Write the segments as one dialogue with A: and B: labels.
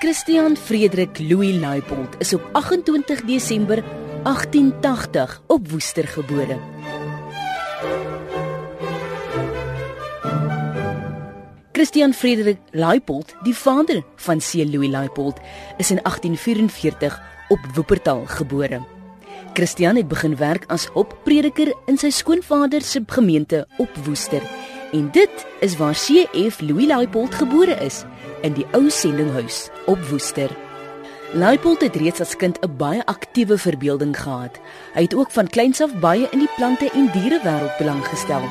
A: Christian Frederik Louis Leipold is op 28 Desember 1880 op Woester gebore. Christian Frederik Leipold, die vader van C. Louis Leipold, is in 1844 op Wuppertal gebore. Christian het begin werk as hopprediker in sy skoonvader se gemeente op Woester. En dit is waar C.F. Louis Leipold gebore is in die ou sendinghuis op Woester. Leipold het reeds as kind 'n baie aktiewe verbeelding gehad. Hy het ook van kleins af baie in die plante en diere wêreld belang gestel.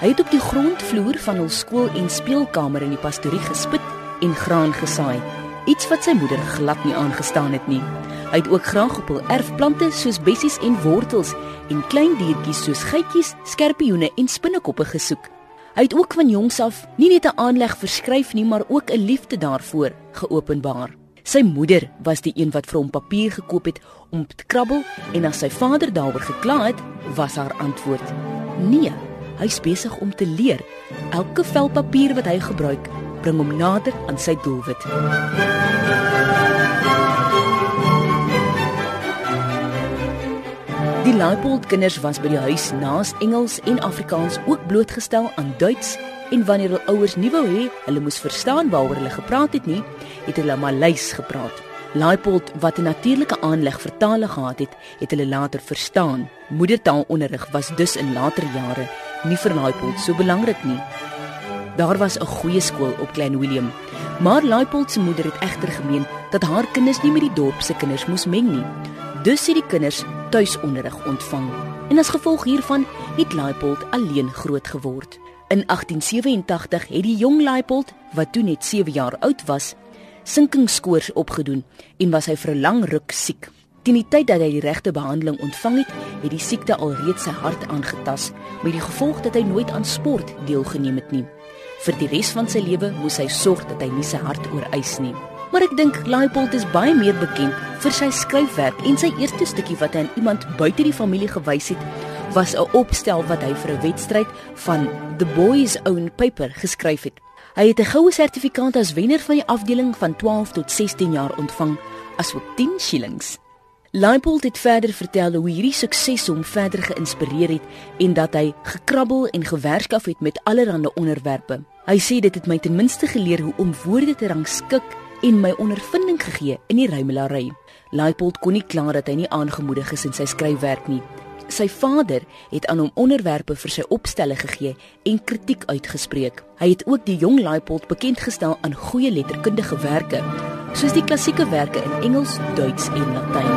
A: Hy het op die grondvloer van hul skool en speelkamer in die pastorie gespit en graan gesaai, iets wat sy moeder glad nie aangestaan het nie. Hy het ook graag op hul erfplante soos bessies en wortels en klein diertjies soos geitjies, skerpioene en spinnekoppe gesoek. Hy het ook van jongs af nie net 'n aanleg vir skryf nie, maar ook 'n liefde daarvoor geopenbaar. Sy moeder was die een wat vir hom papier gekoop het om te krabbel en as sy vader daaroor gekla het, was haar antwoord: "Nee, hy's besig om te leer. Elke vel papier wat hy gebruik, bring hom nader aan sy doelwit." Die Leipold kinders was by die huis naas Engels en Afrikaans ook blootgestel aan Duits en wanneer hul ouers nie wou hê hulle moes verstaan waaroor hulle gepraat het nie, het hulle Maleis gepraat. Leipold wat 'n natuurlike aanleg vir tale gehad het, het hulle later verstaan. Moedertaalonderrig was dus in later jare nie vir Leipold so belangrik nie. Daar was 'n goeie skool op Klein Willem, maar Leipold se moeder het egter gemeen dat haar kinders nie met die dorp se kinders moes meng nie. Dus het die kinders tuisonderrig ontvang. En as gevolg hiervan het Leipold alleen groot geword. In 1887 het die jong Leipold, wat toe net 7 jaar oud was, sinkingskoors opgedoen en was hy vir 'n lang ruk siek. Teen die tyd dat hy die regte behandeling ontvang het, het die siekte alreeds sy hart aangetas, met die gevolg dat hy nooit aan sport deelgeneem het nie. Vir die res van sy lewe moes hy sorg dat hy nie sy hart ooreis nie maar ek dink Leipold is baie meer bekend vir sy skryfwerk en sy eerste stukkie wat hy aan iemand buite die familie gewys het was 'n opstel wat hy vir 'n wedstryd van The Boys Own Paper geskryf het. Hy het 'n goue sertifikaat as wenner van die afdeling van 12 tot 16 jaar ontvang, asook 10 shillings. Leipold het verder vertel hoe hierdie sukses hom verder geïnspireer het en dat hy gekrabbel en gewerk af het met allerlei onderwerpe. Hy sê dit het my ten minste geleer hoe om woorde te rangskik en my ondervinding gegee in die ruimelary. Leipold kon nie klaar dat hy nie aangemoedig is in sy skryfwerk nie. Sy vader het aan hom onderwerpe vir sy opstelle gegee en kritiek uitgespreek. Hy het ook die jong Leipold bekend gestel aan goeie letterkundige werke, soos die klassieke werke in Engels, Duits en Latyn.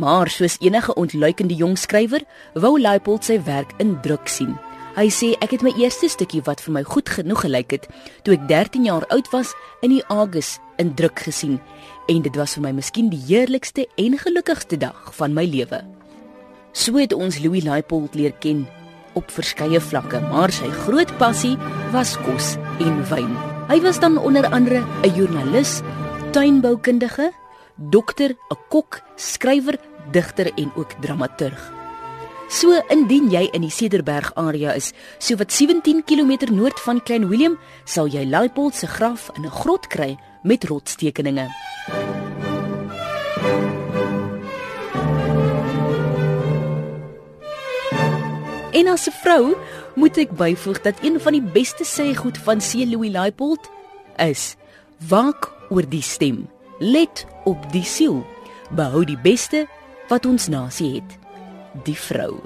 A: Maar soos enige ontluikende jong skrywer, wou Leipold sy werk in druk sien. Hy sê ek het my eerste stukkie wat vir my goed genoeg gelyk het toe ek 13 jaar oud was in die August in druk gesien en dit was vir my miskien die heerlikste en gelukkigste dag van my lewe. So het ons Louis Leipold leer ken op verskeie vlakke, maar sy groot passie was kos en wyn. Hy was dan onder andere 'n joernalis, tuinboukundige, dokter, 'n kok, skrywer, digter en ook dramaturg. So indien jy in die Cederberg area is, so wat 17 km noord van Klein Willem, sal jy Leipold se graf in 'n grot kry met rotstekeninge. En as 'n vrou moet ek byvoeg dat een van die beste sêgoed van C. Louis Leipold is: Waak oor die stem, let op die siel, behou die beste wat ons nasie het die vrou.